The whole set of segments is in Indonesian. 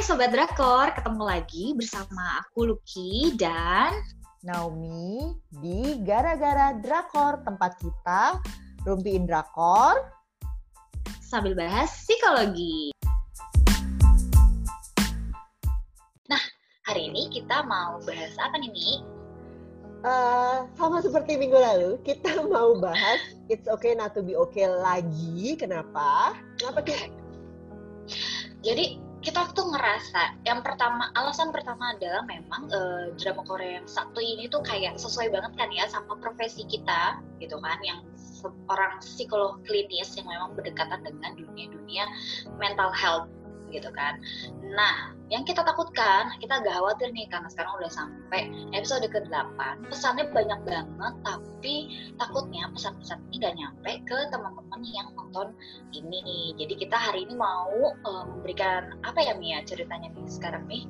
Hai Sobat Drakor, ketemu lagi bersama aku Lucky dan Naomi di Gara-Gara Drakor, tempat kita rumpiin drakor sambil bahas psikologi. Nah, hari ini kita mau bahas apa nih, Mi? Uh, sama seperti minggu lalu, kita mau bahas It's Okay Not To Be Okay lagi. Kenapa? Kenapa kita? Jadi kita tuh ngerasa yang pertama alasan pertama adalah memang uh, drama Korea yang satu ini tuh kayak sesuai banget kan ya sama profesi kita gitu kan yang seorang psikolog klinis yang memang berdekatan dengan dunia-dunia mental health gitu kan. Nah, yang kita takutkan, kita agak khawatir nih karena sekarang udah sampai episode ke-8. Pesannya banyak banget, tapi takutnya pesan-pesan ini gak nyampe ke teman-teman yang nonton ini. Jadi kita hari ini mau uh, memberikan apa ya Mia ceritanya nih sekarang nih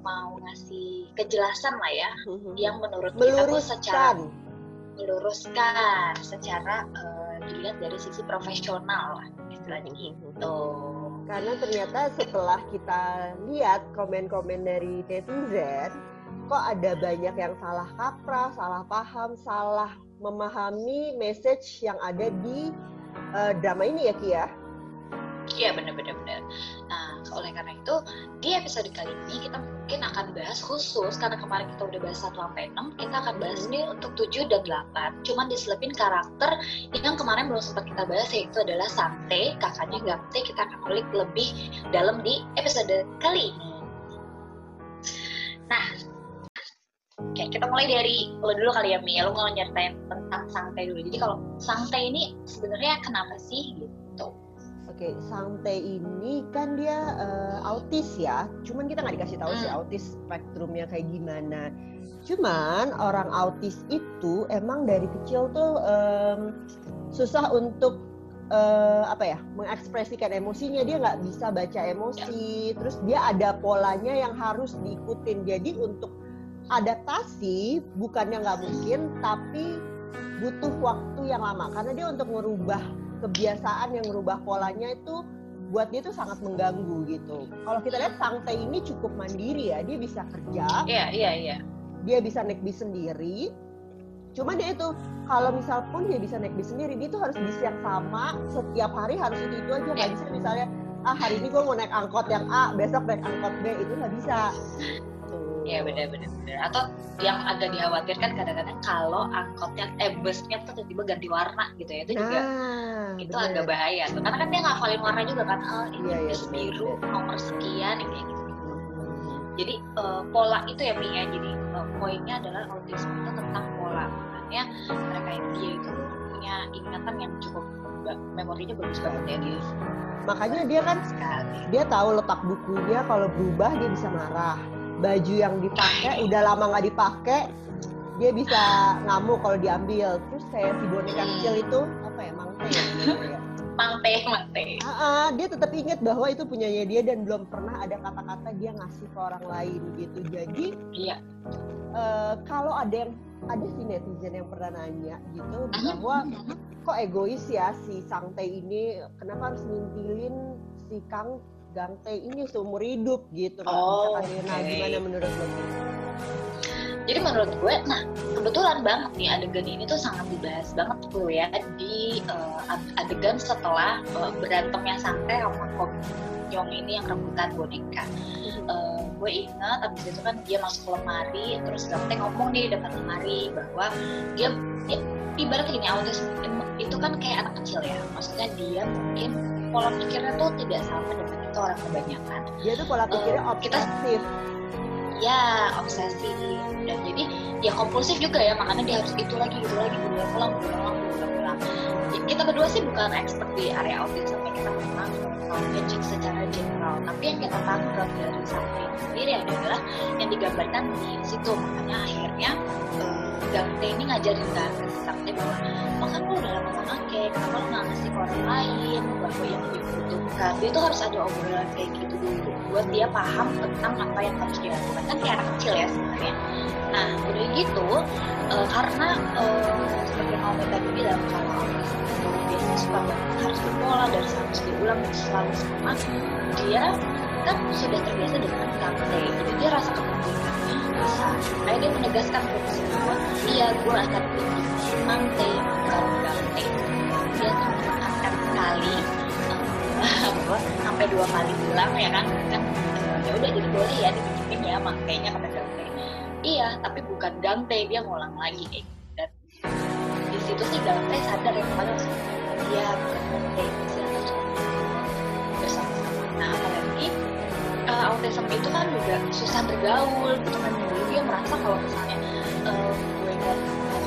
mau ngasih kejelasan lah ya mm-hmm. yang menurut kita tuh secara meluruskan secara uh, dilihat dari sisi profesional lah istilahnya gitu karena ternyata setelah kita lihat komen-komen dari netizen kok ada banyak yang salah kaprah, salah paham, salah memahami message yang ada di uh, drama ini ya Kia. Ya? Iya benar-benar benar. Nah oleh karena itu di episode kali ini kita mungkin akan bahas khusus karena kemarin kita udah bahas 1 sampai 6 kita akan bahas nih untuk 7 dan 8. Cuman diselipin karakter yang kemarin belum sempat kita bahas yaitu adalah Sante, kakaknya Gamte kita akan kulik lebih dalam di episode kali ini. Nah, Oke, kita mulai dari lo dulu kali ya Mi. Lo mau nyeritain tentang Sangte dulu. Jadi kalau Sangte ini sebenarnya kenapa sih gitu? Oke, Sante ini kan dia uh, autis ya. Cuman kita nggak dikasih tahu sih hmm. autis spektrumnya kayak gimana. Cuman orang autis itu emang dari kecil tuh um, susah untuk uh, apa ya mengekspresikan emosinya. Dia nggak bisa baca emosi. Terus dia ada polanya yang harus diikutin. Jadi untuk adaptasi bukannya nggak mungkin, tapi butuh waktu yang lama karena dia untuk merubah kebiasaan yang merubah polanya itu buat dia tuh sangat mengganggu gitu. Kalau kita lihat Sangte ini cukup mandiri ya, dia bisa kerja. Iya, yeah, iya, yeah, iya. Yeah. Dia bisa naik bis sendiri. Cuma dia itu kalau misal pun dia bisa naik bis sendiri, dia tuh harus bis yang sama setiap hari harus itu itu aja. Nggak yeah. bisa misalnya ah hari ini gue mau naik angkot yang A, besok naik angkot B itu nggak bisa. Iya benar-benar atau yang agak dikhawatirkan kadang-kadang kalau angkotnya eh busnya tuh tiba-tiba ganti warna gitu ya. Itu juga itu bener. agak bahaya tuh. Karena kan dia ngafalin warna juga kan oh ini iya, iya, biru nomor sekian kayak gitu. Jadi uh, pola itu ya Mi ya. Jadi uh, poinnya adalah autisme itu tentang pola. Makanya mereka dia itu punya ingatan yang cukup memorinya bagus banget ya dia. Makanya dia kan sekali. dia tahu letak bukunya kalau berubah dia bisa marah baju yang dipakai udah lama nggak dipakai dia bisa ngamuk kalau diambil. Terus kayak si boneka kecil itu apa ya mangte ya, mangte mangte uh, uh, dia tetap ingat bahwa itu punyanya dia dan belum pernah ada kata-kata dia ngasih ke orang lain gitu. Jadi iya. uh, kalau ada yang ada si netizen yang pernah nanya gitu bahwa kok egois ya si Sangte ini kenapa harus ngintilin si Kang Gangte ini seumur hidup gitu oh, okay. nah gimana menurut lo? Jadi menurut gue nah kebetulan banget nih adegan ini tuh sangat dibahas banget tuh ya di uh, adegan setelah uh, berantemnya sampai sama Kok Yong ini yang rebutan boneka. Uh, gue ingat abis itu kan dia masuk ke lemari terus Gangte ngomong di depan lemari bahwa dia, dia ibarat gini autis itu kan kayak anak kecil ya. Maksudnya dia mungkin pola pikirnya tuh tidak sama dengan itu orang kebanyakan. Dia tuh pola pikirnya uh, obsesif. Ya obsesif. Dan jadi ya kompulsif juga ya makanya dia harus itu lagi itu lagi berulang ulang berulang ulang berulang ulang kita berdua sih bukan expert di area autis sampai kita memang magic secara general. Tapi yang kita tangkap dari sampai sendiri adalah yang digambarkan di situ. Makanya akhirnya uh, Gangte ini ngajarin kan Gangte bahwa makan lu udah lama memakai kenapa lu nggak ngasih ke orang lain bahwa yang dibutuhkan dia tuh harus ada obrolan kayak gitu dulu buat dia paham tentang apa yang harus dia lakukan. Kan kayak anak kecil ya sebenarnya. Nah udah gitu uh, karena uh, seperti yang tadi bilang kalau suka harus berpola dan harus diulang selalu sama dia kan sudah terbiasa dengan kante jadi dia rasa kepemilikannya bisa kayak dia menegaskan ke bahwa iya gue akan pilih kante bukan kante dia tuh menekankan sekali sampai dua kali bilang ya kan? Kan ya udah jadi boleh ya dipinjemin ya mangtenya kata gante. Iya tapi bukan gante dia ngulang lagi. Eh. dan di situ sih gante sadar ya kalau dia bukan gante uh, autism itu kan juga susah bergaul. Gitu kan dulu dia merasa kalau misalnya uh, gue nggak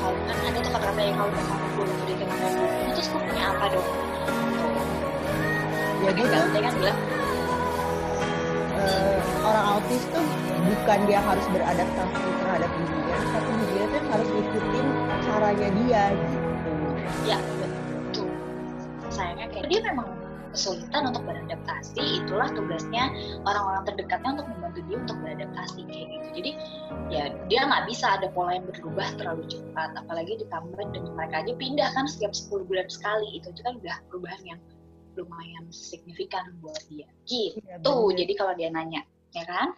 kalau kan ada tuh kata-kata yang kalau nggak sama gue berikan gue terus gue punya apa dong? Jadi tuh kan bilang uh, orang autis tuh bukan dia harus beradaptasi terhadap dunia tapi dia tuh harus ikutin caranya dia gitu. Ya betul. Sayangnya kayak dia memang kesulitan untuk beradaptasi itulah tugasnya orang-orang terdekatnya untuk membantu dia untuk beradaptasi kayak gitu. Jadi ya dia nggak bisa ada pola yang berubah terlalu cepat apalagi ditambah dengan mereka aja pindah kan setiap 10 bulan sekali. Itu kan udah perubahan yang lumayan signifikan buat dia. Gitu. ya, jadi kalau dia nanya ya kan?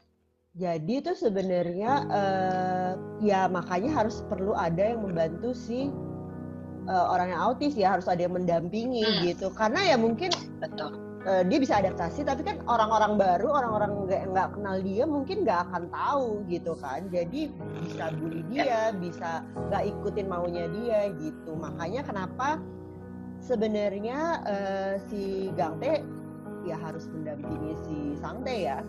Jadi itu sebenarnya uh, ya makanya harus perlu ada yang membantu si uh, orang yang autis ya harus ada yang mendampingi hmm. gitu karena ya mungkin betul uh, dia bisa adaptasi tapi kan orang-orang baru orang-orang nggak nggak kenal dia mungkin nggak akan tahu gitu kan jadi bisa bully dia ya. bisa nggak ikutin maunya dia gitu makanya kenapa sebenarnya uh, si Gangte ya harus mendampingi si Sangte ya.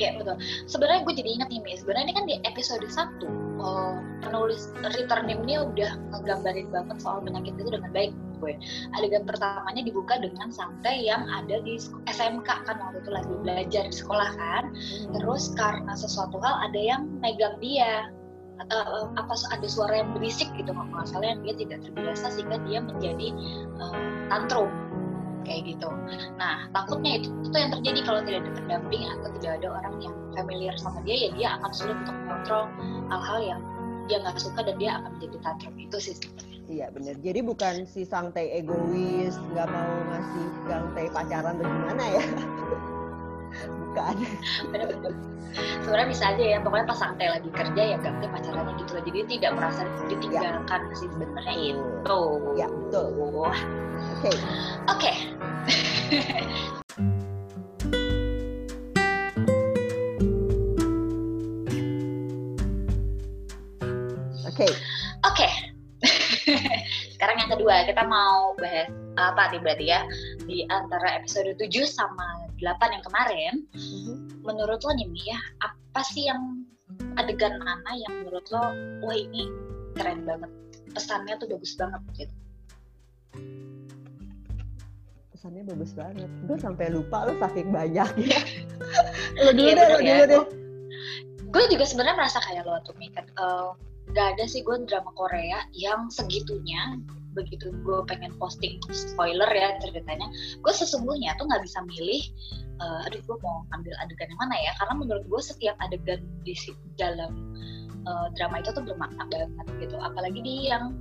Iya betul. Sebenarnya gue jadi ingat nih, sebenarnya ini kan di episode 1 oh, penulis Return ini udah ngegambarin banget soal penyakit itu dengan baik gue. Adegan pertamanya dibuka dengan Sangte yang ada di SMK kan waktu itu lagi belajar di sekolah kan. Hmm. Terus karena sesuatu hal ada yang megang dia uh, apa ada suara yang berisik gitu nggak masalah yang dia tidak terbiasa sehingga dia menjadi uh, tantrum kayak gitu. Nah takutnya itu itu yang terjadi kalau tidak ada pendamping atau tidak ada orang yang familiar sama dia ya dia akan sulit untuk mengontrol hal-hal yang dia nggak suka dan dia akan menjadi tantrum itu sih Iya benar. Jadi bukan si Sangtai egois, nggak mau ngasih Sangtai pacaran atau gimana ya? bukan. Benar-benar sebenarnya bisa aja ya pokoknya pas santai lagi kerja ya ganti pacarannya gitu loh jadi tidak merasa ditinggalkan ya. sih sebenarnya itu ya betul oke oke okay. Oke. Oke. Sekarang yang kedua, kita mau bahas apa nih berarti ya? Di antara episode 7 sama 8 yang kemarin. Mm -hmm menurut lo nih ya apa sih yang adegan mana yang menurut lo wah ini keren banget pesannya tuh bagus banget gitu? Pesannya bagus banget. Gue sampai lupa lo saking banyak ya. Lo dulu iya, deh lo ya. dulu deh. Gue juga sebenarnya merasa kayak lo tuh kan uh, gak ada sih gue drama Korea yang segitunya begitu gue pengen posting spoiler ya ceritanya gue sesungguhnya tuh nggak bisa milih uh, aduh gue mau ambil adegan yang mana ya? Karena menurut gue setiap adegan di dalam uh, drama itu tuh bermakna banget gitu. Apalagi di yang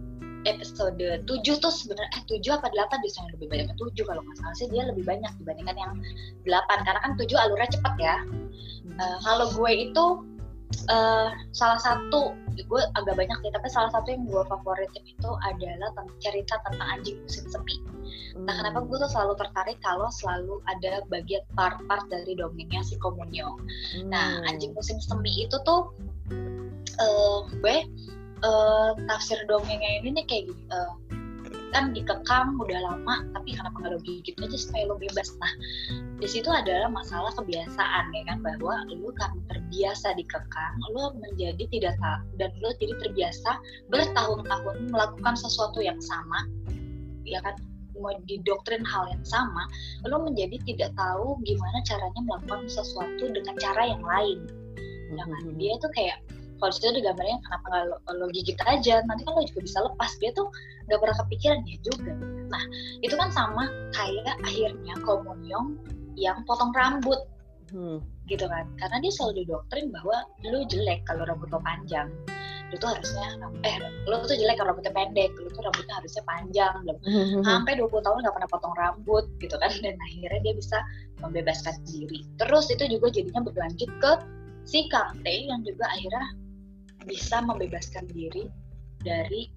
episode 7 tuh sebenarnya eh 7 apa 8 bisa yang lebih banyak ke 7 kalau nggak salah sih dia lebih banyak dibandingkan yang 8 karena kan 7 alurnya cepet ya. Uh, kalau gue itu uh, salah satu gue agak banyak sih tapi salah satu yang gue favoritin itu adalah cerita tentang anjing musim sepi hmm. nah kenapa gue tuh selalu tertarik kalau selalu ada bagian part-part dari dongengnya si Komunyo hmm. nah anjing musim semi itu tuh uh, gue uh, tafsir dongengnya ini nih kayak gini uh, kan dikekang udah lama tapi kenapa nggak lo gigit aja supaya lo bebas nah di situ adalah masalah kebiasaan ya kan bahwa lo kan terbiasa dikekang lo menjadi tidak tak dan lo jadi terbiasa bertahun-tahun melakukan sesuatu yang sama ya kan mau didoktrin hal yang sama lo menjadi tidak tahu gimana caranya melakukan sesuatu dengan cara yang lain kan hmm. dia tuh kayak kalau situ ada gambarnya kenapa nggak lo, lo gigit aja? Nanti kan lo juga bisa lepas. Dia tuh nggak pernah kepikiran dia juga. Nah itu kan sama kayak akhirnya Komunyong yang potong rambut. Hmm. gitu kan. Karena dia selalu didoktrin bahwa lo jelek kalau rambut lo panjang. Lu tuh harusnya eh lu tuh jelek kalau rambutnya pendek. Lu tuh rambutnya harusnya panjang. Belum sampai 20 tahun nggak pernah potong rambut gitu kan. Dan akhirnya dia bisa membebaskan diri. Terus itu juga jadinya berlanjut ke si Kang Tae yang juga akhirnya bisa membebaskan diri dari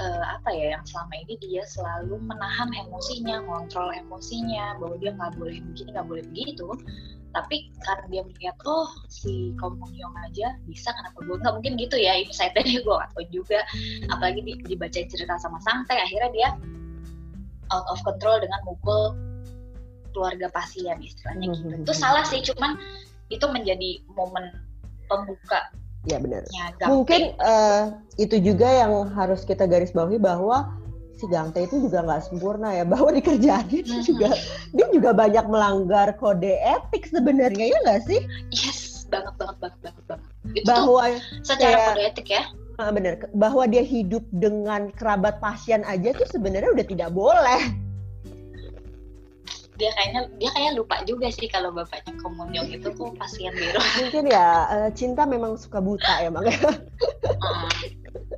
uh, apa ya yang selama ini dia selalu menahan emosinya, ngontrol emosinya bahwa dia nggak boleh begini, nggak boleh begitu. Tapi karena dia melihat oh si Komungyong aja bisa kenapa gue nggak mungkin gitu ya insight nya gue atau juga apalagi di, dibaca cerita sama Sangte akhirnya dia out of control dengan mukul keluarga pasien istilahnya gitu. Itu salah sih cuman itu menjadi momen pembuka Ya benar. Mungkin uh, itu juga yang harus kita garis bawahi bahwa si Gangte itu juga nggak sempurna ya bahwa di kerjaannya mm -hmm. juga dia juga banyak melanggar kode etik sebenarnya ya nggak sih? Yes, banget banget banget banget banget. Itu bahwa secara kayak, kode etik ya. Uh, benar, bahwa dia hidup dengan kerabat pasien aja tuh sebenarnya udah tidak boleh dia kayaknya dia kayak lupa juga sih kalau bapaknya komunyong itu kok pasien biru mungkin ya uh, cinta memang suka buta ya makanya hmm.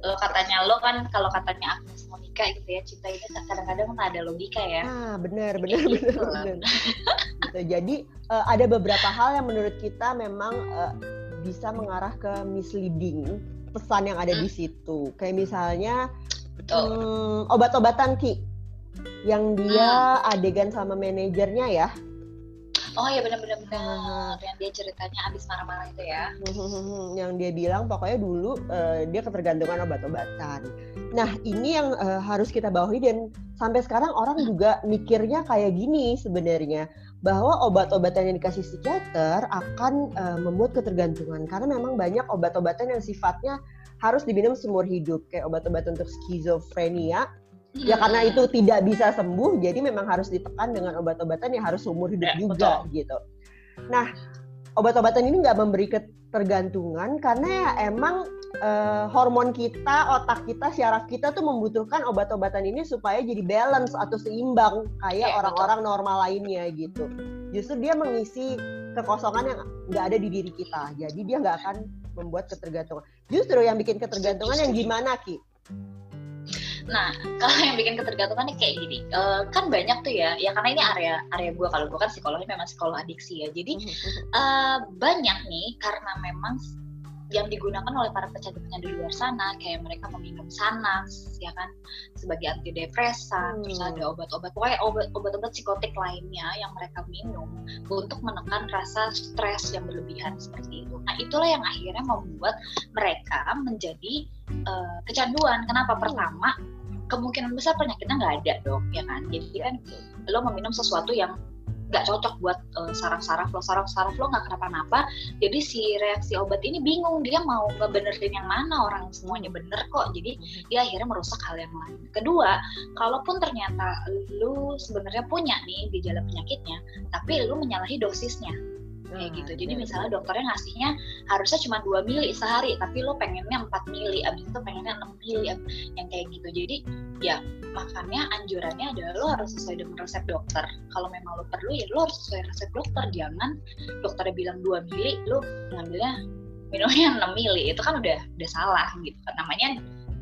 lo katanya lo kan kalau katanya Agnes Monica gitu ya cinta ini kadang-kadang kan ada logika ya ah benar benar gitu benar, benar. gitu. jadi uh, ada beberapa hal yang menurut kita memang uh, bisa mengarah ke misleading pesan yang ada hmm. di situ kayak misalnya um, obat-obatan ki yang dia hmm. adegan sama manajernya ya. Oh ya benar-benar benar yang dia ceritanya abis marah-marah itu ya. yang dia bilang pokoknya dulu uh, dia ketergantungan obat-obatan. Nah ini yang uh, harus kita bawahi dan sampai sekarang orang juga mikirnya kayak gini sebenarnya bahwa obat-obatan yang dikasih psikiater akan uh, membuat ketergantungan karena memang banyak obat-obatan yang sifatnya harus diminum seumur hidup kayak obat-obatan untuk skizofrenia ya karena itu tidak bisa sembuh jadi memang harus ditekan dengan obat-obatan yang harus umur hidup ya, juga betul. gitu. Nah obat-obatan ini nggak memberi ketergantungan karena ya emang uh, hormon kita otak kita syaraf kita tuh membutuhkan obat-obatan ini supaya jadi balance atau seimbang kayak ya, orang-orang normal lainnya gitu. Justru dia mengisi kekosongan yang nggak ada di diri kita jadi dia nggak akan membuat ketergantungan. Justru yang bikin ketergantungan yang gimana ki Nah, kalau yang bikin ketergantungan nih kayak gini, uh, kan banyak tuh ya, ya karena ini area area gue kalau gue kan psikolognya memang psikolog adiksi ya, jadi uh, banyak nih karena memang yang digunakan oleh para pecandu-pecandu di luar sana kayak mereka meminum Xanax ya kan sebagai antidepresan hmm. terus ada obat-obat pokoknya obat-obat psikotik lainnya yang mereka minum untuk menekan rasa stres yang berlebihan seperti itu. Nah itulah yang akhirnya membuat mereka menjadi uh, kecanduan. Kenapa? Pertama kemungkinan besar penyakitnya nggak ada dong ya kan? Jadi kan lo meminum sesuatu yang nggak cocok buat uh, saraf-saraf lo. Saraf-saraf lo nggak kenapa-napa. Jadi si reaksi obat ini bingung dia mau ngebenerin yang mana orang semuanya. Bener kok. Jadi dia akhirnya merusak hal yang lain. Kedua kalaupun ternyata lu sebenarnya punya nih gejala penyakitnya tapi lu menyalahi dosisnya kayak gitu. Jadi iya, misalnya dokternya ngasihnya harusnya cuma dua mili sehari, tapi lo pengennya 4 mili, abis itu pengennya 6 mili yang kayak gitu. Jadi ya makanya anjurannya adalah lo harus sesuai dengan resep dokter. Kalau memang lo perlu ya lo harus sesuai resep dokter. Jangan dokternya bilang 2 mili, lo ngambilnya minumnya 6 mili. Itu kan udah udah salah gitu kan. Namanya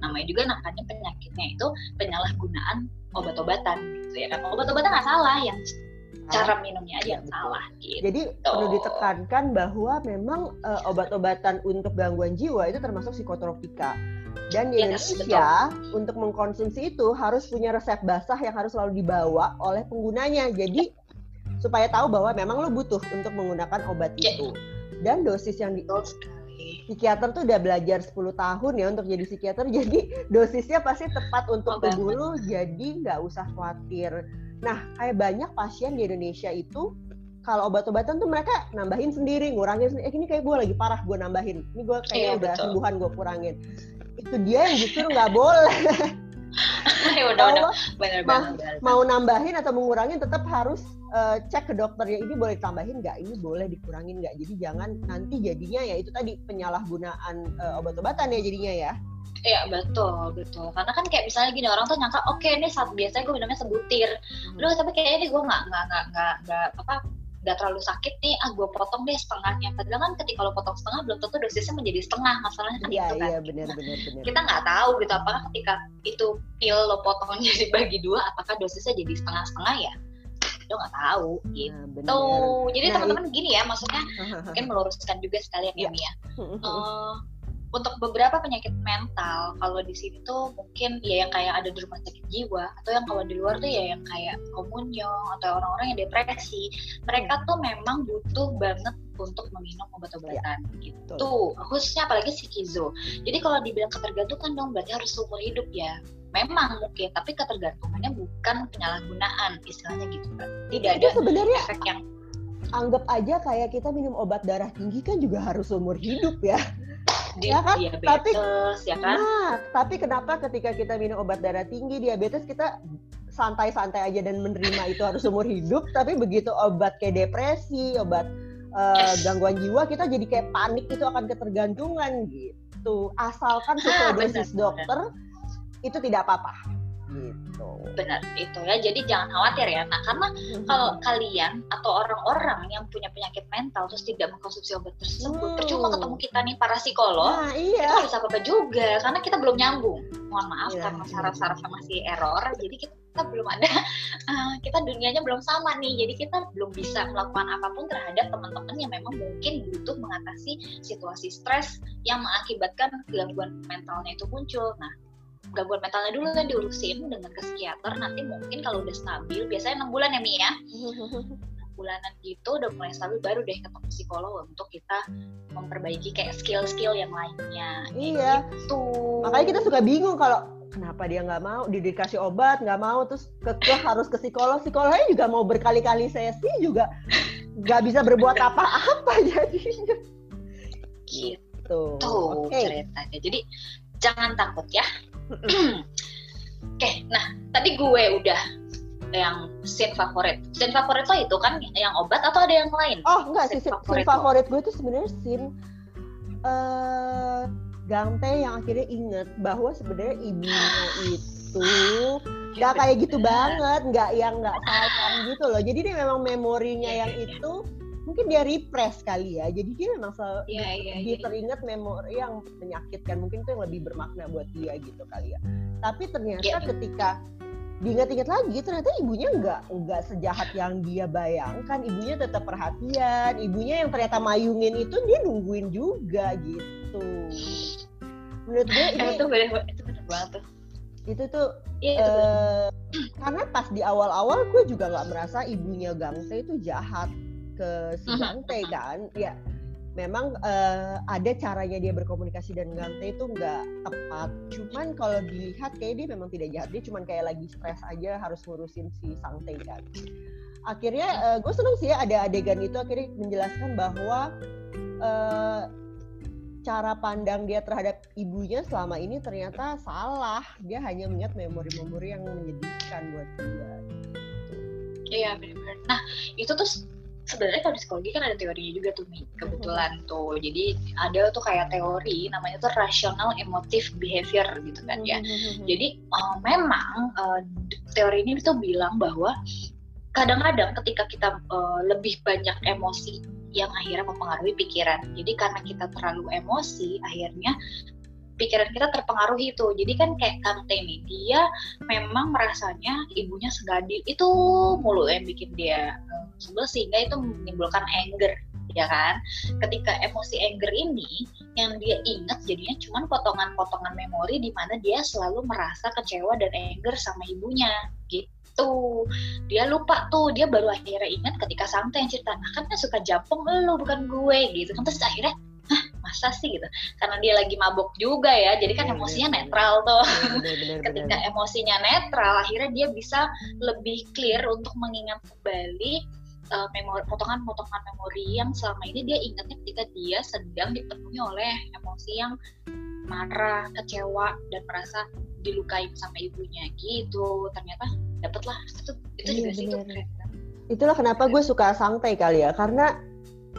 namanya juga namanya penyakitnya itu penyalahgunaan obat-obatan gitu ya kan. Obat-obatan nggak salah yang cara minumnya aja yang salah gitu. Jadi perlu ditekankan bahwa memang uh, obat-obatan untuk gangguan jiwa itu termasuk psikotropika. Dan di yes, Indonesia betul. untuk mengkonsumsi itu harus punya resep basah yang harus selalu dibawa oleh penggunanya. Jadi supaya tahu bahwa memang lo butuh untuk menggunakan obat yeah. itu. Dan dosis yang di psikiater tuh udah belajar 10 tahun ya untuk jadi psikiater jadi dosisnya pasti tepat untuk tubuh lu jadi nggak usah khawatir Nah, kayak banyak pasien di Indonesia itu kalau obat-obatan tuh mereka nambahin sendiri, ngurangin sendiri. Eh, ini kayak gue lagi parah, gue nambahin. Ini gue kayak iya, udah betul. sembuhan, gue kurangin. Itu dia yang justru nggak boleh. ya udah, udah. Bener, ma bener, mau nambahin atau mengurangin tetap harus uh, cek ke dokter ya ini boleh tambahin nggak ini boleh dikurangin nggak jadi jangan nanti jadinya ya itu tadi penyalahgunaan uh, obat-obatan ya jadinya ya Iya betul betul. Karena kan kayak misalnya gini orang tuh nyangka oke okay, ini saat biasanya gue minumnya sebutir. Hmm. lu tapi kayaknya ini gue nggak nggak nggak nggak apa nggak terlalu sakit nih ah gue potong deh setengahnya. Padahal kan ketika lo potong setengah belum tentu dosisnya menjadi setengah masalahnya kan iya itu kan. iya benar benar benar kita nggak tahu gitu apakah ketika itu pil lo potong jadi bagi dua apakah dosisnya jadi setengah setengah ya? Lo nggak tahu gitu. nah, jadi Nah, teman-teman gini ya maksudnya mungkin meluruskan juga sekalian ya Iya. Mia. Eh, untuk beberapa penyakit mental kalau di sini tuh mungkin ya yang kayak ada di rumah sakit jiwa atau yang kalau di luar tuh ya yang kayak komunyong atau orang-orang yang depresi mereka tuh memang butuh banget untuk meminum obat-obatan gitu. Khususnya apalagi skizo jadi kalau dibilang ketergantungan dong berarti harus seumur hidup ya. Memang mungkin tapi ketergantungannya bukan penyalahgunaan istilahnya gitu kan tidak itu ada sebenarnya efek yang anggap aja kayak kita minum obat darah tinggi kan juga harus seumur hidup ya di Ya kan? diabetes ya kan Nah, tapi kenapa ketika kita minum obat darah tinggi diabetes kita santai-santai aja dan menerima itu harus umur hidup, tapi begitu obat kayak depresi, obat uh, Yes. gangguan jiwa kita jadi kayak panik itu akan ketergantungan gitu. Asalkan sesuai Ah, dosis dokter itu tidak apa-apa. Gitu. benar itu ya jadi jangan khawatir ya nah karena kalau kalian atau orang-orang yang punya penyakit mental terus tidak mengkonsumsi obat tersebut Hmm. percuma ketemu kita nih para psikolog Nah, kita iya. nggak bisa apa-apa juga karena kita belum nyambung mohon maaf Iya, karena iya. saraf-sarafnya masih error jadi kita belum ada eh, kita dunianya belum sama nih jadi kita belum bisa melakukan apa pun terhadap teman-teman yang memang mungkin butuh mengatasi situasi stres yang mengakibatkan gangguan mentalnya itu muncul nah gangguan mentalnya dulu kan diurusin dengan ke psikiater nanti mungkin kalau udah stabil biasanya enam bulan ya Mi ya? Bulanan gitu udah mulai stabil baru deh ketemu psikolog untuk kita memperbaiki kayak skill-skill yang lainnya. Iya. gitu. Makanya kita suka bingung kalau kenapa dia nggak mau, dikasih obat nggak mau, terus kekeh harus ke psikolog, psikolognya juga mau berkali-kali sesi juga nggak bisa berbuat apa-apa jadinya. gitu. Tuh, tuh oke. ceritanya. Jadi jangan takut ya oke nah tadi gue udah yang scene favorit. Scene favorit lo itu kan yang obat atau ada yang lain? Oh enggak sih, Scene scene favorit favorit, gue tuh sebenarnya scene eh Gante yang akhirnya inget bahwa sebenarnya ibunya itu nggak kayak gitu banget, nggak yang nggak sayang gitu loh. Jadi dia memang memorinya yang itu mungkin dia repress kali ya. Jadi dia memang sel- Iya, iya, dia iya. teringat memori yang menyakitkan. Mungkin itu yang lebih bermakna buat dia gitu kali ya. Tapi ternyata Iya. ketika diingat-ingat lagi ternyata ibunya nggak nggak sejahat yang dia bayangkan ibunya tetap perhatian ibunya yang ternyata mayungin itu dia nungguin juga gitu menurut gue ini itu bener itu bener banget tuh itu tuh iya itu bener. eh, karena pas di awal-awal gue juga nggak merasa ibunya Gangte itu jahat ke si mhm. kan ya memang eh, ada caranya dia berkomunikasi dan Gangte itu nggak tepat cuman kalau dilihat kayak dia memang tidak jahat dia cuman kayak lagi stres aja harus ngurusin si Sangte kan akhirnya eh, gue seneng sih ya ada adegan itu akhirnya menjelaskan bahwa eh, cara pandang dia terhadap ibunya selama ini ternyata salah. Dia hanya mengingat memori-memori yang menyedihkan buat dia. Iya benar-benar. Nah itu tuh sebenarnya kalau di psikologi kan ada teorinya juga tuh Mi. Kebetulan tuh. Jadi ada tuh kayak teori namanya tuh rational emotive behavior gitu kan ya. Jadi uh, memang uh, teori ini tuh bilang bahwa kadang-kadang ketika kita uh, lebih banyak emosi yang akhirnya mempengaruhi pikiran. Jadi karena kita terlalu emosi, akhirnya pikiran kita terpengaruhi itu. Jadi kan kayak Kante nih, dia memang merasanya ibunya segadil itu mulu yang bikin dia uh, sebel sehingga itu menimbulkan anger ya kan? Ketika emosi anger ini yang dia ingat jadinya cuma potongan-potongan memori di mana dia selalu merasa kecewa dan anger sama ibunya. Gitu. Dia lupa tuh dia baru akhirnya ingat ketika Samte yang cerita nah kan suka jampung lu bukan gue gitu. Kan terus akhirnya masa sih gitu karena dia lagi mabok juga ya jadi kan Iya, emosinya bener, netral tuh Benar-benar. ketika emosinya netral akhirnya dia bisa lebih clear untuk mengingat kembali uh, memori potongan-potongan memori yang selama ini dia ingatnya ketika dia sedang dipenuhi oleh emosi yang marah, kecewa dan merasa dilukai sama ibunya gitu ternyata dapatlah itu itu Iya, juga sih itu bener. keren. Itulah kenapa gue suka Sangte kali ya, karena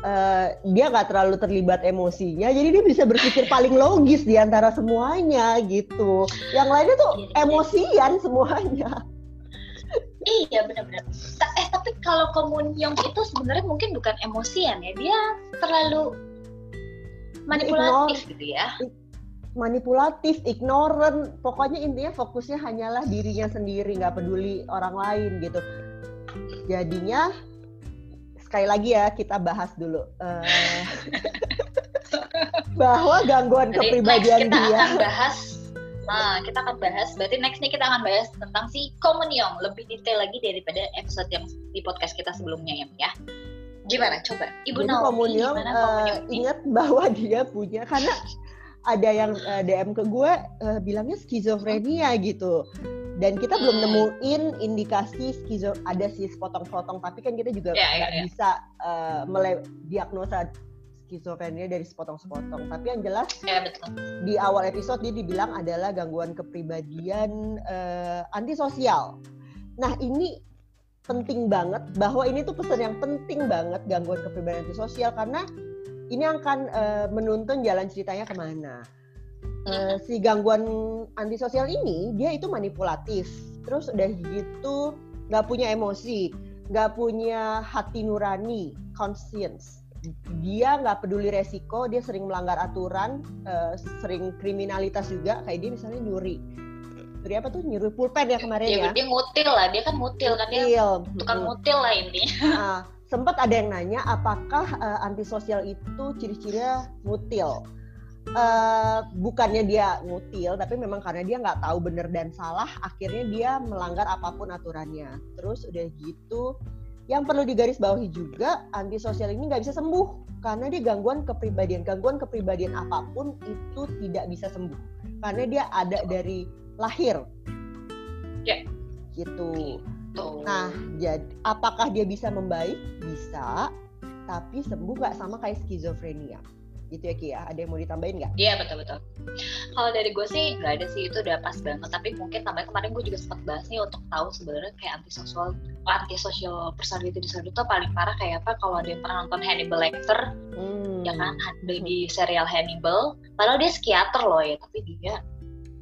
eh, dia nggak terlalu terlibat emosinya, jadi dia bisa berpikir paling logis di antara semuanya gitu. Yang lainnya tuh Iya, iya. emosian semuanya. Iya benar-benar. Eh tapi kalau Komunyong itu sebenarnya mungkin bukan emosian ya, dia terlalu manipulatif gitu ya. Manipulatif, ignorant, pokoknya intinya fokusnya hanyalah dirinya sendiri, nggak peduli orang lain gitu. Jadinya sekali lagi ya kita bahas dulu uh, bahwa gangguan Jadi kepribadian kita dia. akan bahas Nah, kita akan bahas, berarti next nih kita akan bahas tentang si Komunyong lebih detail lagi daripada episode yang di podcast kita sebelumnya ya. Gimana? Coba, Ibu Jadi Naomi, gimana uh, ingat bahwa dia punya karena ada yang uh, eh, DM ke gue uh, bilangnya skizofrenia gitu dan kita belum hmm. nemuin indikasi skizo ada sih sepotong-potong tapi kan kita juga ya, ya, nggak yeah, yeah, yeah. bisa uh, mele diagnosa skizofrenia dari sepotong-sepotong. Tapi yang jelas ya, betul. di awal episode dia dibilang adalah gangguan kepribadian uh, antisosial. Nah ini penting banget bahwa ini tuh pesan yang penting banget gangguan kepribadian antisosial karena ini akan uh, menuntun jalan ceritanya ke mana. Uh, si gangguan antisosial ini dia itu manipulatif, terus udah gitu nggak punya emosi, nggak punya hati nurani, conscience dia nggak peduli resiko, dia sering melanggar aturan, uh, sering kriminalitas juga, kayak dia misalnya nyuri. Nyuri apa tuh? Nyuri pulpen ya kemarin ya? ya? Dia mutil lah, dia kan mutil, kan dia tukang mutil lah ini. Nah, sempat ada yang nanya apakah uh, antisosial itu ciri-cirinya mutil. Uh, bukannya dia mutil, tapi memang karena dia nggak tahu benar dan salah, akhirnya dia melanggar apa pun aturannya. Terus udah gitu yang perlu digarisbawahi juga antisosial ini nggak bisa sembuh. Karena dia gangguan kepribadian. Gangguan kepribadian apa pun itu tidak bisa sembuh. Karena dia ada dari lahir. Ya. Gitu. Nah jadi apakah dia bisa membaik? Bisa. Tapi sembuh nggak sama kayak skizofrenia gitu ya Ki ya ada yang mau ditambahin nggak? Iya betul betul. Kalau dari gue sih nggak ada sih itu udah pas banget. Tapi mungkin tambah kemarin gue juga sempat bahas nih untuk tahu sebenarnya kayak antisosial antisocial personality disorder itu paling parah kayak apa? Kalau ada yang pernah nonton Hannibal Lecter, hmm. ya kan di serial Hannibal. Padahal dia psikiater loh ya, tapi dia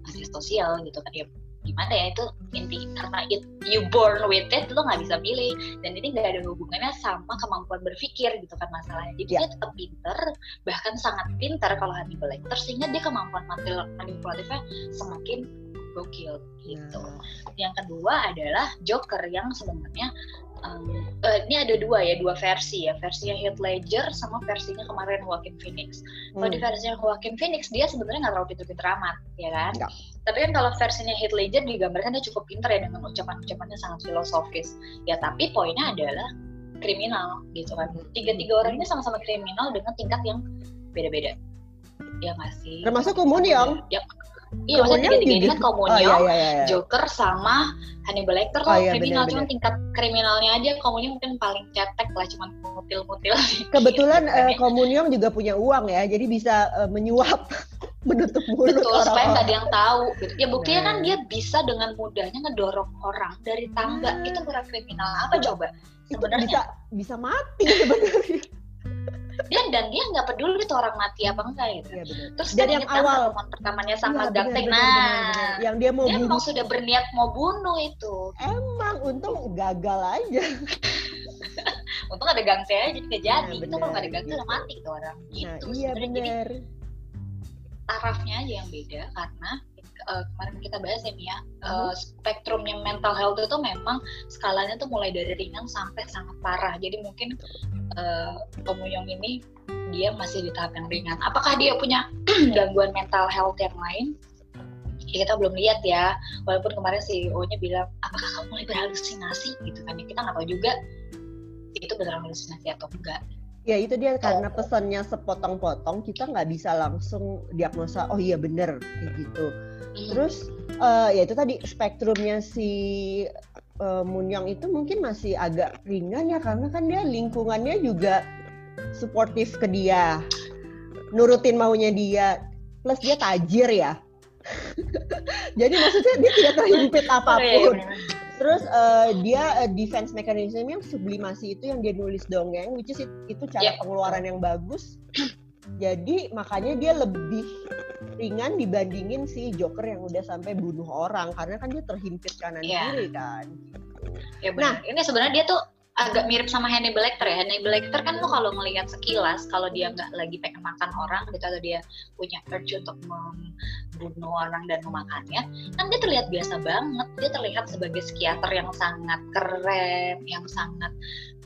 antisosial gitu kan dia gimana ya itu inti karena it, you born with it lo nggak bisa pilih dan ini nggak ada hubungannya sama kemampuan berpikir gitu kan masalahnya jadi yeah. dia tetap pinter bahkan sangat pinter kalau Hannibal Lecter sehingga dia kemampuan manipulatifnya semakin gokil gitu. Nah. Yang kedua adalah Joker yang sebenarnya um, uh, ini ada dua ya dua versi ya versinya Heath Ledger sama versinya kemarin Joaquin Phoenix. Kalau di hmm. versinya Joaquin Phoenix dia sebenarnya nggak terlalu pinter-pinter amat ya kan. Ya. Tapi kan kalau versinya Heath Ledger digambarkan dia cukup pinter ya dengan ucapan-ucapannya sangat filosofis. Ya tapi poinnya adalah kriminal gitu kan. Tiga-tiga orang ini sama-sama kriminal dengan tingkat yang beda-beda. Ya masih. Termasuk Komunyong. Ya, Iya, maksudnya tiga-tiga ini kan oh, iya, iya, iya. Joker sama Hannibal Lecter oh, iya, kriminal, cuma tingkat kriminalnya aja Komunyo mungkin paling cetek lah, cuma mutil-mutil. Kebetulan uh, eh, Komunyo juga punya uang ya, jadi bisa uh, menyuap menutup mulut Betul, orang supaya nggak ada yang tahu. Gitu. Ya buktinya nah. kan dia bisa dengan mudahnya ngedorong orang dari tangga, nah. itu bukan kriminal apa coba? Sebenarnya bisa bisa mati sebenarnya dia dan dia nggak peduli tuh orang mati apa enggak gitu. Ya, Terus dari yang awal pertamanya sama ya, Gangteng, nah yang dia mau dia bunuh. emang sudah berniat mau bunuh itu. Emang untung gagal aja. untung ada Gangteng aja jadi nggak jadi. Nah, itu kalau nggak ada Gangteng udah mati tuh orang. Nah, gitu. Nah, iya benar. Tarafnya aja yang beda karena uh, kemarin kita bahas ya Mia, uh, spektrumnya mental health itu memang skalanya tuh mulai dari ringan sampai sangat parah. Jadi mungkin uh, Pemuyong ini dia masih di tahap yang ringan. Apakah dia punya gangguan mental health yang lain? Ya, kita belum lihat ya. Walaupun kemarin CEO-nya bilang, apakah kamu mulai berhalusinasi gitu kan? Ya, kita nggak tahu juga itu beneran halusinasi atau enggak. Ya itu dia karena pesannya sepotong-potong kita nggak bisa langsung diagnosa oh iya bener kayak gitu. Hmm. Terus uh, ya itu tadi spektrumnya si uh, Munyang itu mungkin masih agak ringan ya karena kan dia lingkungannya juga suportif ke dia, nurutin maunya dia, plus dia tajir ya. Jadi maksudnya dia tidak terhimpit apa pun. Terus uh, dia uh, defense mechanism yang sublimasi itu yang dia nulis dongeng, which is it, itu cara yeah. pengeluaran yang bagus. Jadi makanya dia lebih ringan dibandingin si Joker yang udah sampai bunuh orang karena kan dia terhimpit kanan yeah. kiri kan. Ya. Nah, ini sebenarnya dia tuh agak mirip sama Hannibal Lecter ya. Hannibal Lecter kan lo kalau ngelihat sekilas kalau dia nggak lagi pengen makan orang gitu atau dia punya urge untuk membunuh orang dan memakannya, kan dia terlihat biasa banget. Dia terlihat sebagai psikiater yang sangat keren, yang sangat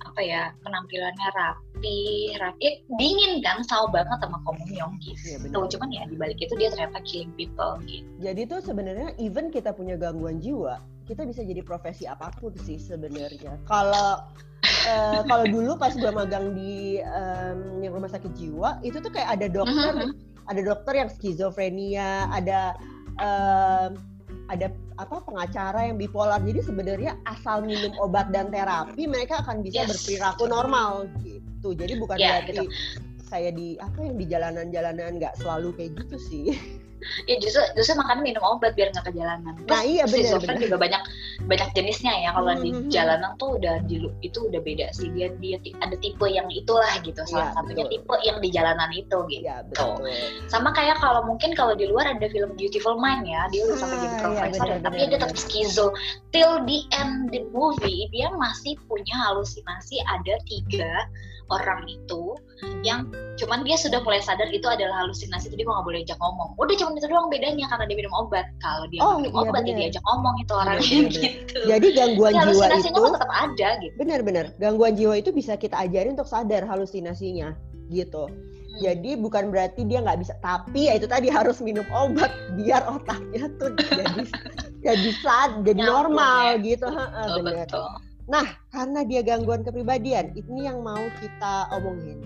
apa ya penampilannya rapi, rapi ya, dingin kan, sama banget sama Komunyong gitu. Ya, Cuman ya dibalik itu dia ternyata killing people gitu. Jadi tuh sebenarnya even kita punya gangguan jiwa, kita bisa jadi profesi apa pun sih sebenarnya. Kalau uh, kalau dulu pas gue magang di um, yang rumah sakit jiwa itu tuh kayak ada dokter, uh -huh. ada dokter yang skizofrenia, ada um, ada apa pengacara yang bipolar. Jadi sebenarnya asal minum obat dan terapi mereka akan bisa yes. berperilaku normal gitu. Jadi bukan yeah, berarti gitu. Saya di apa yang di jalanan-jalanan nggak selalu kayak gitu sih. ya justru justru makan minum obat biar nggak ke jalanan. Terus nah iya benar. benar. juga banyak banyak jenisnya ya kalau hmm, di hmm, hmm. jalanan tuh udah di itu udah beda sih dia dia ada tipe yang itulah gitu salah ya, satunya betul. tipe yang di jalanan itu gitu. Ya, betul. Sama kayak kalau mungkin kalau di luar ada film Beautiful Mind ya dia udah sampai jadi ah, profesor ya, bener, tapi bener, dia tetap skizo till the end the movie dia masih punya halusinasi ada tiga orang itu yang cuman dia sudah mulai sadar itu adalah halusinasi jadi gua nggak boleh ajak ngomong. Udah cuma itu doang bedanya karena dia minum obat. Kalau dia oh, minum iya, obat bener. dia diajak ngomong itu orang iya, gitu. Jadi gangguan jadi, jiwa itu tetap ada gitu. Benar-benar gangguan jiwa itu bisa kita ajarin untuk sadar halusinasinya gitu. Hmm. jadi bukan berarti dia nggak bisa tapi ya itu tadi harus minum obat biar otaknya tuh jadi jadi sad jadi normal ya. gitu. Betul, benar. betul. Nah, karena dia gangguan kepribadian, ini yang mau kita omongin.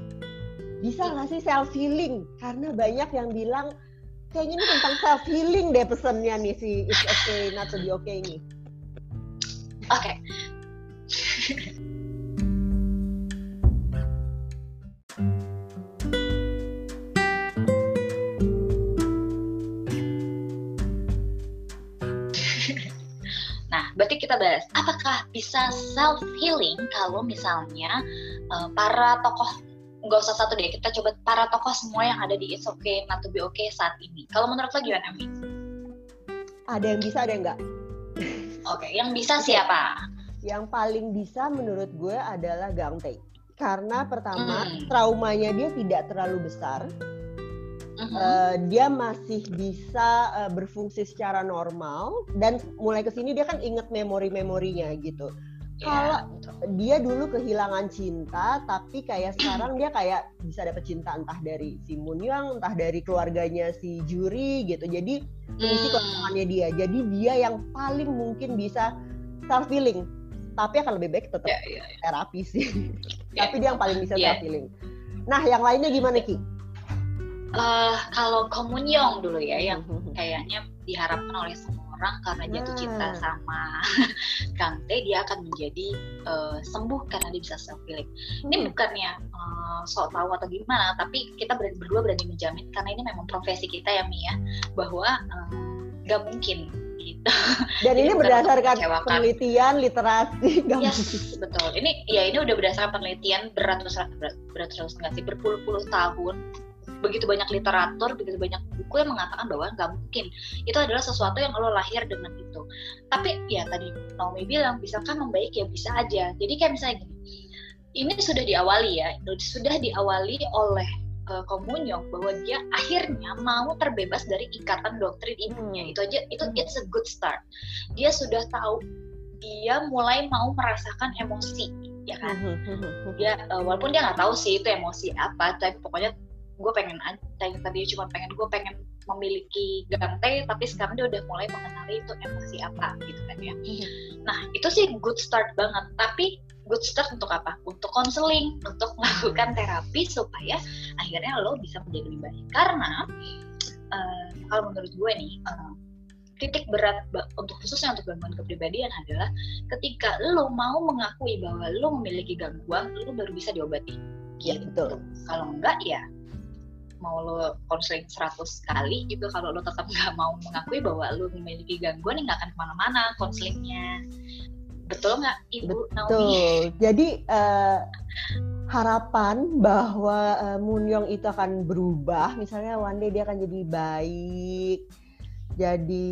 Bisa nggak sih self healing? Karena banyak yang bilang kayaknya ini tentang self healing deh pesennya nih si It's Okay Not to Be Okay ini. Oke. Okay. Berarti kita bahas apakah bisa self healing kalau misalnya uh, para tokoh nggak usah satu deh kita coba para tokoh semua yang ada di It's Okay Not to Be Okay saat ini kalau menurut lo gimana Mi? Ada yang bisa ada yang enggak. Oke, okay, yang bisa siapa? Yang paling bisa menurut gue adalah Gang Tae. Karena pertama hmm. traumanya dia tidak terlalu besar uh, dia masih bisa uh, berfungsi secara normal dan mulai ke sini dia kan inget memori-memorinya gitu. Yeah, Kalau dia dulu kehilangan cinta, tapi kayak sekarang dia kayak bisa dapet cinta entah dari si Moon Young, entah dari keluarganya si Juri gitu. Jadi mengisi mm. kekurangannya dia. Jadi dia yang paling mungkin bisa self healing. Tapi akan lebih baik tetap yeah, yeah, yeah. terapi sih. Yeah. tapi dia yang paling bisa yeah. self healing. Nah, yang lainnya gimana Ki? Uh, kalau komunyong dulu ya yang kayaknya diharapkan oleh semua orang karena jatuh cinta hmm. sama Kang T dia akan menjadi uh, sembuh karena dia bisa self healing. Ini hmm. bukannya uh, sok tahu atau gimana, tapi kita berani, berdua berani menjamin karena ini memang profesi kita ya Mia bahwa nggak uh, mungkin gitu. Dan ini berdasarkan penelitian literasi. Yes, betul. Ini ya ini udah berdasarkan penelitian beratus beratus nggak sih berpuluh-puluh tahun begitu banyak literatur, begitu banyak buku yang mengatakan bahwa nggak mungkin itu adalah sesuatu yang lo lahir dengan itu. Tapi ya tadi Naomi bilang, bisa kan membaik ya bisa aja. Jadi kayak misalnya gini, ini sudah diawali ya, sudah diawali oleh uh, Komunyong bahwa dia akhirnya mau terbebas dari ikatan doktrin ibunya. Hmm. Itu aja itu hmm. it's a good start. Dia sudah tahu dia mulai mau merasakan emosi ya kan hmm, dia uh, walaupun dia nggak tahu sih itu emosi apa tapi pokoknya gue pengen aja yang tadi cuma pengen gue pengen memiliki gante tapi sekarang dia udah mulai mengenali itu emosi apa gitu kan ya hmm. nah itu sih good start banget tapi good start untuk apa untuk konseling untuk melakukan terapi supaya akhirnya lo bisa menjadi lebih baik karena uh, kalau menurut gue nih uh, titik berat untuk khususnya untuk gangguan kepribadian adalah ketika lo mau mengakui bahwa lo memiliki gangguan, lo baru bisa diobati. Ya betul. Kalau enggak ya mau lo konseling 100 kali gitu kalau lo tetap nggak mau mengakui bahwa lo memiliki gangguan nggak akan ke mana-mana konselingnya betul nggak ibu betul Naomi? jadi uh, harapan bahwa uh, Munyong itu akan berubah misalnya one day dia akan jadi baik jadi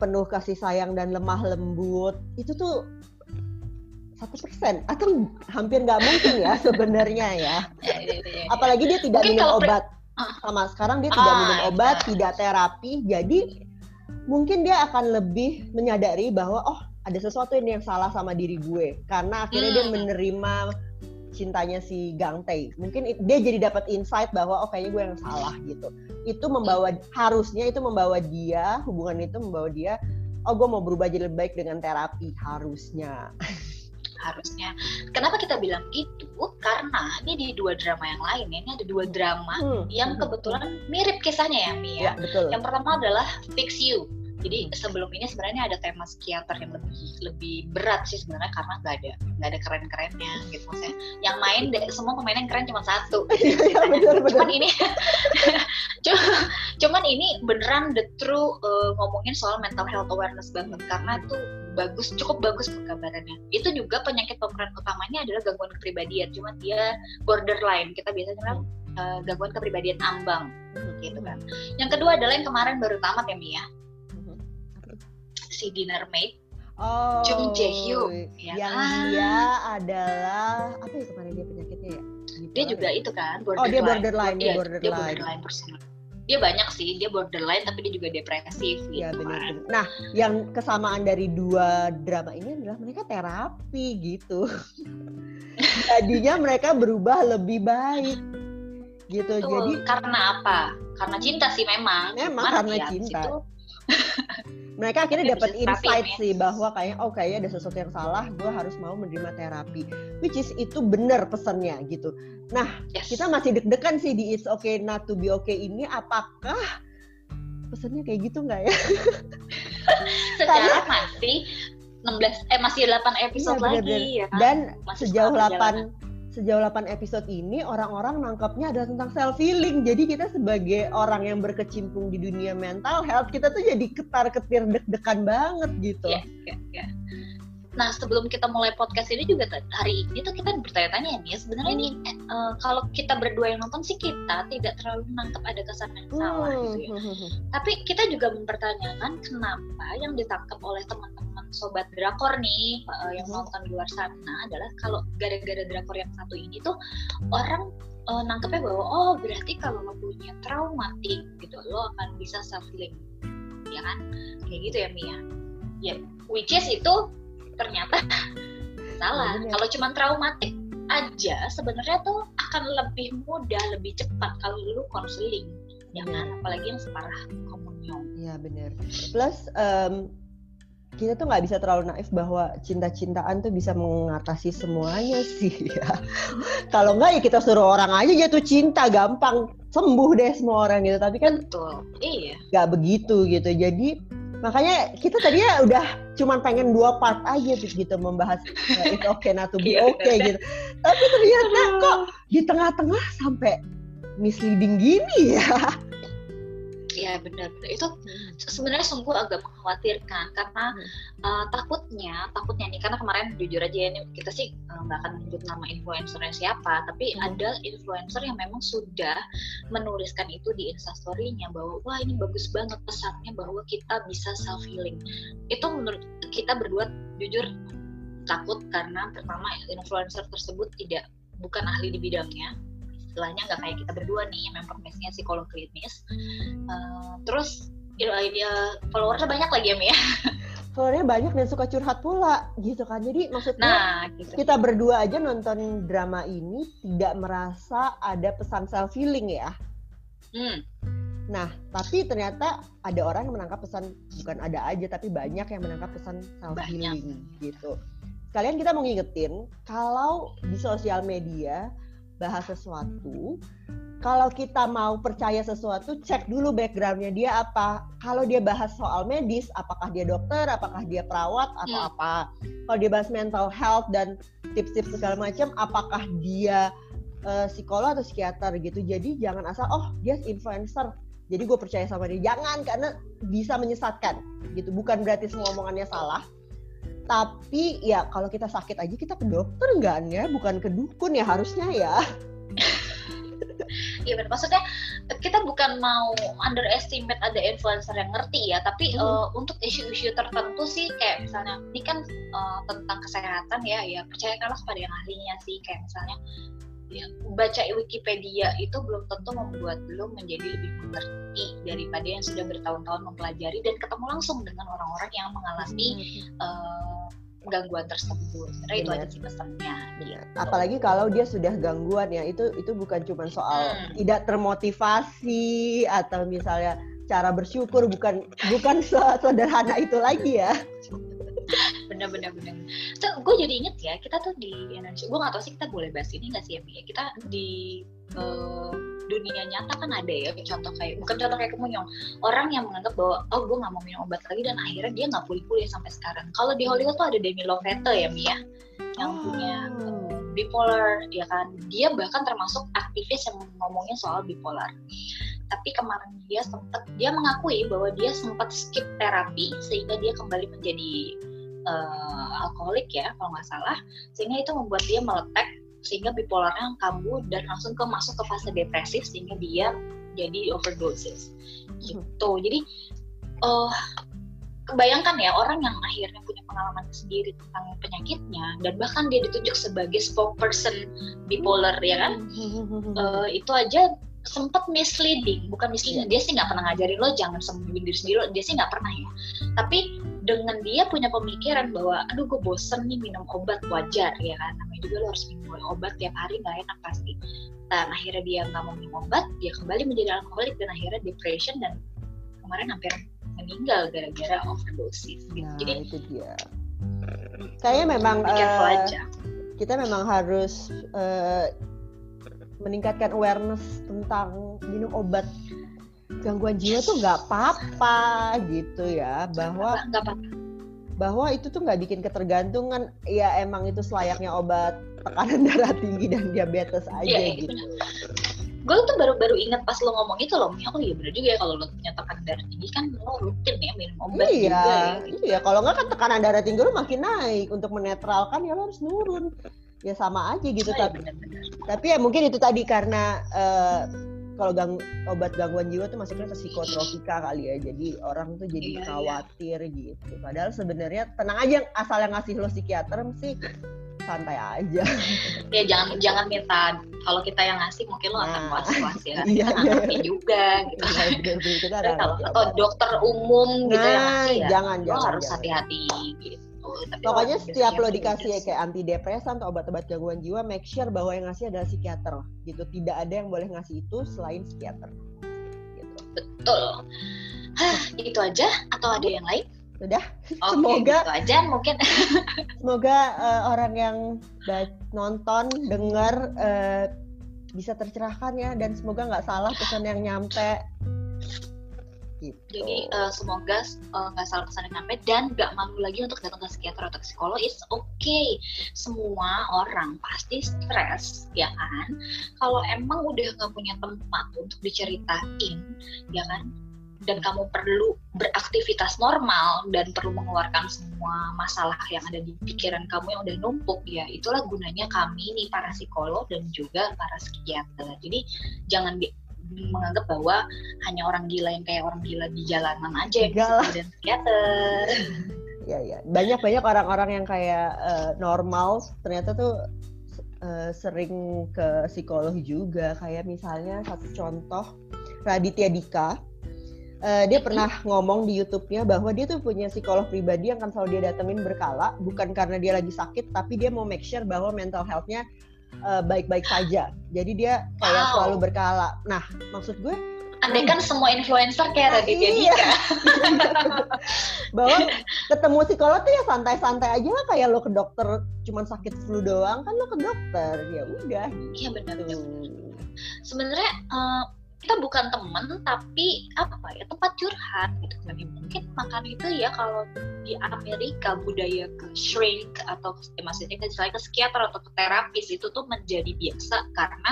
penuh kasih sayang dan lemah lembut itu tuh satu persen atau hampir nggak mungkin ya sebenarnya ya. ya, ya, ya Apalagi dia tidak mungkin minum obat. Sama sekarang dia tidak ah, minum obat, ya. tidak terapi, jadi mungkin dia akan lebih menyadari bahwa oh ada sesuatu ini yang salah sama diri gue karena akhirnya hmm. dia menerima cintanya si Gang Tae. Mungkin dia jadi dapat insight bahwa oh kayaknya gue yang salah gitu. Itu membawa harusnya itu membawa dia hubungan itu membawa dia oh gue mau berubah jadi lebih baik dengan terapi harusnya. harusnya. Kenapa kita bilang itu? Karena ini di dua drama yang lain ya. Ini ada dua drama hmm. yang hmm. kebetulan mirip kisahnya ya Mia. Ya, betul. Yang pertama adalah Fix You jadi sebelum ini sebenarnya ada tema psikiater yang lebih lebih berat sih sebenarnya karena nggak ada nggak ada keren kerennya gitu maksudnya yang main semua pemain yang keren cuma satu iya, cuman ini cuman ini beneran the true uh, ngomongin soal mental health awareness banget karena itu bagus cukup bagus penggambarannya itu juga penyakit pemeran utamanya adalah gangguan kepribadian cuman dia borderline kita biasanya bilang uh, gangguan kepribadian ambang gitu kan yang kedua adalah yang kemarin baru tamat ya Mia si dinner mate Oh, Jung Jae Hyuk ya yang kan? dia adalah apa ya kemarin dia penyakitnya ya? dia juga ya? itu kan borderline. Oh dia borderline, dia, borderline. Dia borderline Dia banyak sih, dia borderline tapi dia juga depresif iya, gitu. benar, kan. Nah, yang kesamaan dari dua drama ini adalah mereka terapi gitu. Jadinya mereka berubah lebih baik gitu. Betul. Jadi karena apa? Karena cinta sih memang. Memang karena ya, cinta. Situ, mereka akhirnya dapat insight ya. sih bahwa kayak oh kayaknya ada sesuatu yang salah gue harus mau menerima terapi which is itu benar pesannya gitu nah yes. kita masih deg-degan sih di it's okay not to be okay ini apakah pesannya kayak gitu nggak ya secara masih 16 eh masih 8 episode iya, lagi ya kan? dan masih sejauh 8 sejauh 8 episode ini orang-orang nangkapnya adalah tentang self healing. Jadi kita sebagai orang yang berkecimpung di dunia mental health, kita tuh jadi ketar-ketir deg-degan banget gitu. Iya, iya, iya. Nah sebelum kita mulai podcast ini juga hari ini tuh kita bertanya-tanya nih sebenarnya ini uh, kalau kita berdua yang nonton sih kita tidak terlalu menangkap ada kesan yang salah hmm. gitu ya. Tapi kita juga mempertanyakan kenapa yang ditangkap oleh teman-teman sobat drakor nih uh, yang hmm. nonton di luar sana adalah kalau gara-gara drakor yang satu ini tuh orang uh, nangkepnya bahwa oh berarti kalau lo punya traumatik gitu lo akan bisa self healing ya kan kayak gitu ya Mia ya which is itu ternyata salah. Ya, kalau cuma traumatik aja sebenarnya tuh akan lebih mudah, lebih cepat kalau lu konseling. Jangan ya. apalagi yang separah komunion. Iya benar. Plus um, kita tuh nggak bisa terlalu naif bahwa cinta-cintaan tuh bisa mengatasi semuanya sih ya. Kalau nggak ya kita suruh orang aja jatuh cinta gampang sembuh deh semua orang gitu. Tapi kan Betul. Iya. Nggak begitu gitu. Jadi makanya kita tadinya udah cuman pengen dua part aja gitu membahas uh, itu oke okay not to be iya. okay gitu tapi ternyata kok di tengah-tengah sampai misleading gini ya ya benar itu sebenarnya sungguh agak mengkhawatirkan karena hmm. uh, takutnya takutnya nih karena kemarin jujur aja ini kita sih eh, nggak uh, akan menyebut nama influencernya siapa tapi hmm. ada influencer yang memang sudah menuliskan itu di instastorynya bahwa wah ini bagus banget pesannya bahwa kita bisa self healing itu menurut kita berdua jujur takut karena pertama influencer tersebut tidak bukan ahli di bidangnya istilahnya nggak kayak kita berdua nih yang memang profesinya psikolog klinis uh, terus ya, ya followersnya banyak lagi ya Mia followernya banyak dan suka curhat pula gitu kan jadi maksudnya nah, gitu. kita berdua aja nonton drama ini tidak merasa ada pesan self healing ya hmm. nah tapi ternyata ada orang yang menangkap pesan bukan ada aja tapi banyak yang menangkap pesan self healing banyak. gitu kalian kita mau ngingetin kalau di sosial media bahas sesuatu, kalau kita mau percaya sesuatu, cek dulu backgroundnya dia apa. Kalau dia bahas soal medis, apakah dia dokter, apakah dia perawat, atau hmm. apa. Kalau dia bahas mental health dan tips-tips segala macam, apakah dia uh, psikolog atau psikiater gitu. Jadi jangan asal, oh dia influencer, jadi gue percaya sama dia. Jangan, karena bisa menyesatkan gitu. Bukan berarti semua omongannya salah, tapi ya kalau kita sakit aja kita ke dokter enggak ya bukan ke dukun ya harusnya ya Iya benar. Maksudnya kita bukan mau underestimate ada influencer yang ngerti ya, tapi hmm. uh, untuk isu-isu tertentu sih kayak misalnya ini kan uh, tentang kesehatan ya, ya percayakanlah kepada yang ahlinya sih kayak misalnya ya, baca Wikipedia itu belum tentu membuat lo menjadi lebih mengerti daripada yang sudah bertahun-tahun mempelajari dan ketemu langsung dengan orang-orang yang mengalami hmm. uh, gangguan tersebut. Sebenarnya itu aja sih pesannya. Gitu. Apalagi kalau dia sudah gangguan ya, itu itu bukan cuma soal hmm. tidak termotivasi atau misalnya cara bersyukur bukan bukan sederhana itu lagi ya bener bener bener. Tuh gue jadi inget ya kita tuh di Indonesia gue gak tau sih kita boleh bahas ini gak sih ya kita di uh, dunia nyata kan ada ya contoh kayak bukan contoh kayak kemunyong. Orang yang menganggap bahwa oh gue nggak mau minum obat lagi dan akhirnya dia nggak pulih-pulih sampai sekarang. Kalau di Hollywood tuh ada Demi Lovato ya Mia yang oh. punya bipolar ya kan? Dia bahkan termasuk aktivis yang ngomongin soal bipolar. Tapi kemarin dia sempat dia mengakui bahwa dia sempat skip terapi sehingga dia kembali menjadi uh, alkoholik ya kalau nggak salah sehingga itu membuat dia meletek sehingga bipolarnya kambuh dan langsung ke masuk ke fase depresif sehingga dia jadi overdosis. Gitu. Jadi uh, kebayangkan ya orang yang akhirnya punya pengalaman sendiri tentang penyakitnya dan bahkan dia ditunjuk sebagai spokesperson bipolar ya kan? Uh, itu aja sempat misleading bukan misleading dia sih nggak pernah ngajarin lo jangan sembuhin diri sendiri lo dia sih nggak pernah ya. Tapi dengan dia punya pemikiran bahwa aduh gue bosen nih minum obat wajar ya kan? Namanya juga lo harus minum obat tiap hari nggak enak pasti. Dan akhirnya dia nggak mau minum obat dia kembali menjadi alkoholik dan akhirnya depression dan kemarin hampir meninggal gara-gara overdosis gitu. Nah, jadi itu dia. Kayaknya memang uh, kita memang harus uh, meningkatkan awareness tentang minum obat gangguan jiwa tuh nggak apa-apa gitu ya bahwa gak apa bahwa itu tuh nggak bikin ketergantungan ya emang itu selayaknya obat tekanan darah tinggi dan diabetes aja ya, gitu. Gue tuh baru-baru ingat pas lo ngomong itu loh, oh iya bener juga ya kalau lo punya tekanan darah tinggi kan lo rutin ya minum obat iya, juga ya. Gitu. Iya, kalau nggak kan tekanan darah tinggi lo makin naik untuk menetralkan ya lo harus nurun ya sama aja gitu oh, tapi bener -bener. tapi ya mungkin itu tadi karena uh, kalau gang, obat gangguan jiwa tuh masuknya ke psikotropika kali ya jadi orang tuh jadi iya, iya. khawatir iya. gitu padahal sebenarnya tenang aja asal yang ngasih lo psikiater sih santai aja ya jangan jangan minta kalau kita yang ngasih mungkin lo akan nah, was was ya iya, iya. iya. juga gitu iya, kalau atau dokter umum gitu nah, yang ngasih ya jangan, lo jangan, harus hati-hati gitu tapi Pokoknya setiap lo dikasih ya kayak antidepresan atau obat-obat gangguan jiwa, make sure bahwa yang ngasih adalah psikiater gitu. Tidak ada yang boleh ngasih itu selain psikiater. Gitu. Betul. Hah, itu aja atau ada yang lain? Sudah. Okay, semoga gitu aja mungkin. semoga uh, orang yang nonton, dengar uh, bisa tercerahkan ya dan semoga nggak salah pesan yang nyampe Gitu. Jadi uh, semoga eh, nggak uh, salah pesan yang sampai dan nggak malu lagi untuk datang ke psikiater atau psikolog. It's okay. Semua orang pasti stres, ya kan? Kalau emang udah nggak punya tempat untuk diceritain, ya kan? Dan kamu perlu beraktivitas normal dan perlu mengeluarkan semua masalah yang ada di pikiran kamu yang udah numpuk, ya itulah gunanya kami nih para psikolog dan juga para psikiater. Jadi jangan menganggap bahwa hanya orang gila yang kayak orang gila di jalanan aja yang bisa dan psikiater. ya ya banyak banyak orang-orang yang kayak uh, normal ternyata tuh uh, sering ke psikolog juga. Kayak misalnya satu contoh Raditya Dika. Uh, dia pernah ngomong di YouTube-nya bahwa dia tuh punya psikolog pribadi yang akan selalu dia datengin berkala. Bukan karena dia lagi sakit tapi dia mau make sure bahwa mental health-nya uh, baik-baik saja. Jadi dia kayak wow. selalu berkala. Nah, maksud gue Andai kan semua influencer kayak Raditya iya. Dika. Bahwa ketemu psikolog tuh ya santai-santai aja lah kayak lo ke dokter cuman sakit flu doang kan lo ke dokter ya udah. Iya benar. Sebenarnya uh, kita bukan teman tapi apa ya tempat curhat gitu kan. Mungkin makan itu ya kalau di Amerika budaya ke shrink atau ya maksudnya ke, ke psikiater atau ke terapis itu tuh menjadi biasa karena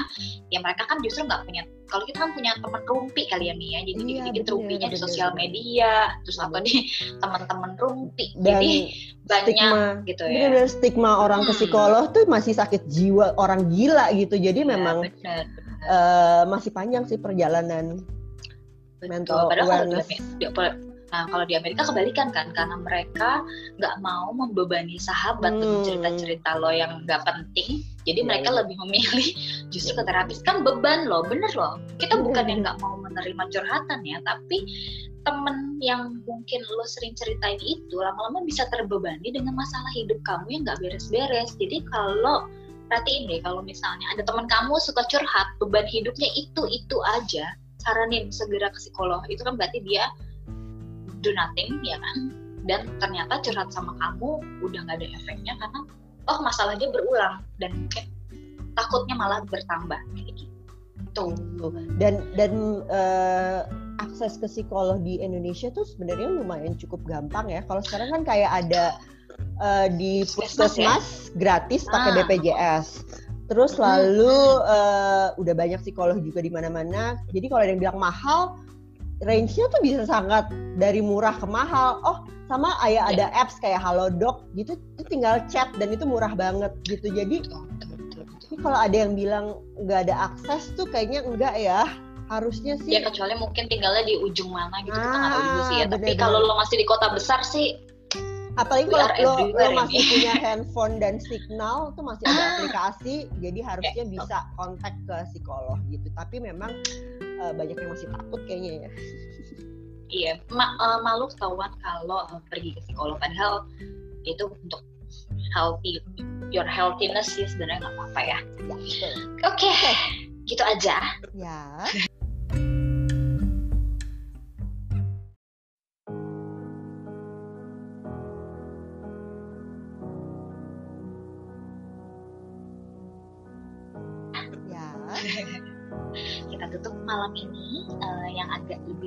ya mereka kan justru nggak punya kalau kita kan punya teman rumpi kali ya Mia. Jadi iya, dikit-dikit rumpinya di sosial media terus apa nih teman-teman rumpi. Dan jadi banyak stigma, gitu ya. bener stigma orang hmm. ke psikolog tuh masih sakit jiwa orang gila gitu. Jadi ya, memang bener uh, masih panjang sih perjalanan Betul. mental Padahal awareness. Kalau di, nah kalau di Amerika kebalikan kan karena mereka nggak mau membebani sahabat dengan Hmm. cerita-cerita lo yang nggak penting jadi Iya, mereka iya. lebih memilih justru Iya. ke terapis kan beban loh bener loh kita Bener, bukan yang nggak mau menerima curhatan ya tapi temen yang mungkin lo sering ceritain itu lama-lama bisa terbebani dengan masalah hidup kamu yang nggak beres-beres jadi kalau perhatiin deh kalau misalnya ada teman kamu suka curhat beban hidupnya itu itu aja saranin segera ke psikolog. Itu kan berarti dia do nothing ya kan? Dan ternyata curhat sama kamu udah nggak ada efeknya karena oh masalahnya berulang dan mungkin takutnya malah bertambah. Kayak gitu. Dan dan eh, akses ke psikolog di Indonesia tuh sebenarnya lumayan cukup gampang ya. Kalau sekarang kan kayak ada eh, di Puskesmas ya? gratis pakai Ah. BPJS. Terus Hmm. lalu eh, udah banyak psikolog juga di mana-mana. Jadi kalau ada yang bilang mahal, range-nya tuh bisa sangat dari murah ke mahal. Oh, sama kayak Ya. ada apps kayak Halodoc gitu, itu tinggal chat dan itu murah banget gitu. Jadi kalau ada yang bilang nggak ada akses tuh kayaknya enggak ya. Harusnya sih ya kecuali mungkin tinggalnya di ujung mana gitu kita nggak tahu juga sih ya Ah, tapi bener-bener. kalau lo masih di kota besar sih apalagi kalau lo, lo masih ini. punya handphone dan signal tuh masih ada Ah. aplikasi jadi harusnya Eh, bisa kontak ke psikolog gitu. Tapi memang eh, banyak yang masih takut kayaknya ya. Iya ma- eh, malu ketahuan kalau eh, pergi ke psikolog. Padahal itu untuk healthy your healthiness sih sebenarnya nggak apa-apa ya. Ya oke. gitu aja. Ya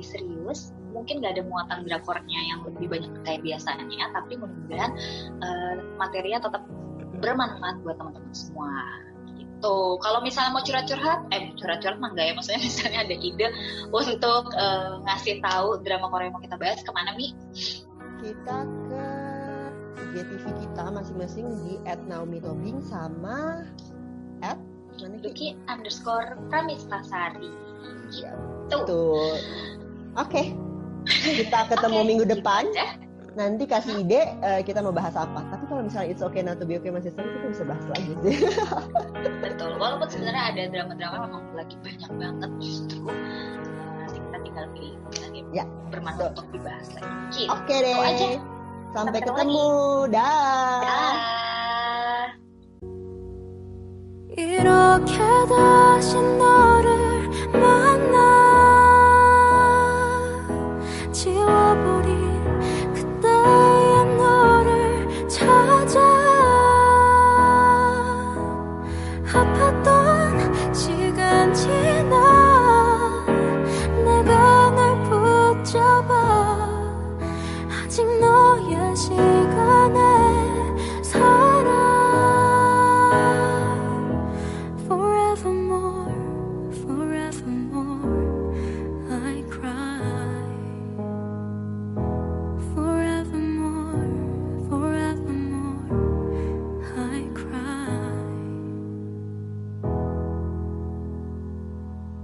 lebih serius mungkin nggak ada muatan drakornya yang lebih banyak kayak biasanya tapi mudah-mudahan eh, materinya tetap bermanfaat buat teman-teman semua. Gitu. Kalau misalnya mau curhat-curhat eh curhat-curhat mah nggak ya maksudnya misalnya ada ide untuk eh, ngasih tahu drama Korea yang mau kita bahas ke mana mi? Kita ke IGTV kita masing-masing di @naumitobing sama at mana Ki? Duki underscore Pramistasari Ya, gitu. Betul. Oke. Kita ketemu Oke, minggu gitu depan. aja. Nanti kasih ide eh, kita mau bahas apa. Tapi kalau misalnya it's okay not to be okay masih seru kita bisa bahas lagi sih. Betul, walaupun sebenarnya ada drama-drama memang lagi banyak banget justru eh, nanti kita tinggal pilih yang Ya, bermanfaat untuk dibahas lagi. Gitu. Oke deh. Itu aja. Sampai Sampai ketemu ketemu. Dah. Dah. 이렇게 다시 너를 만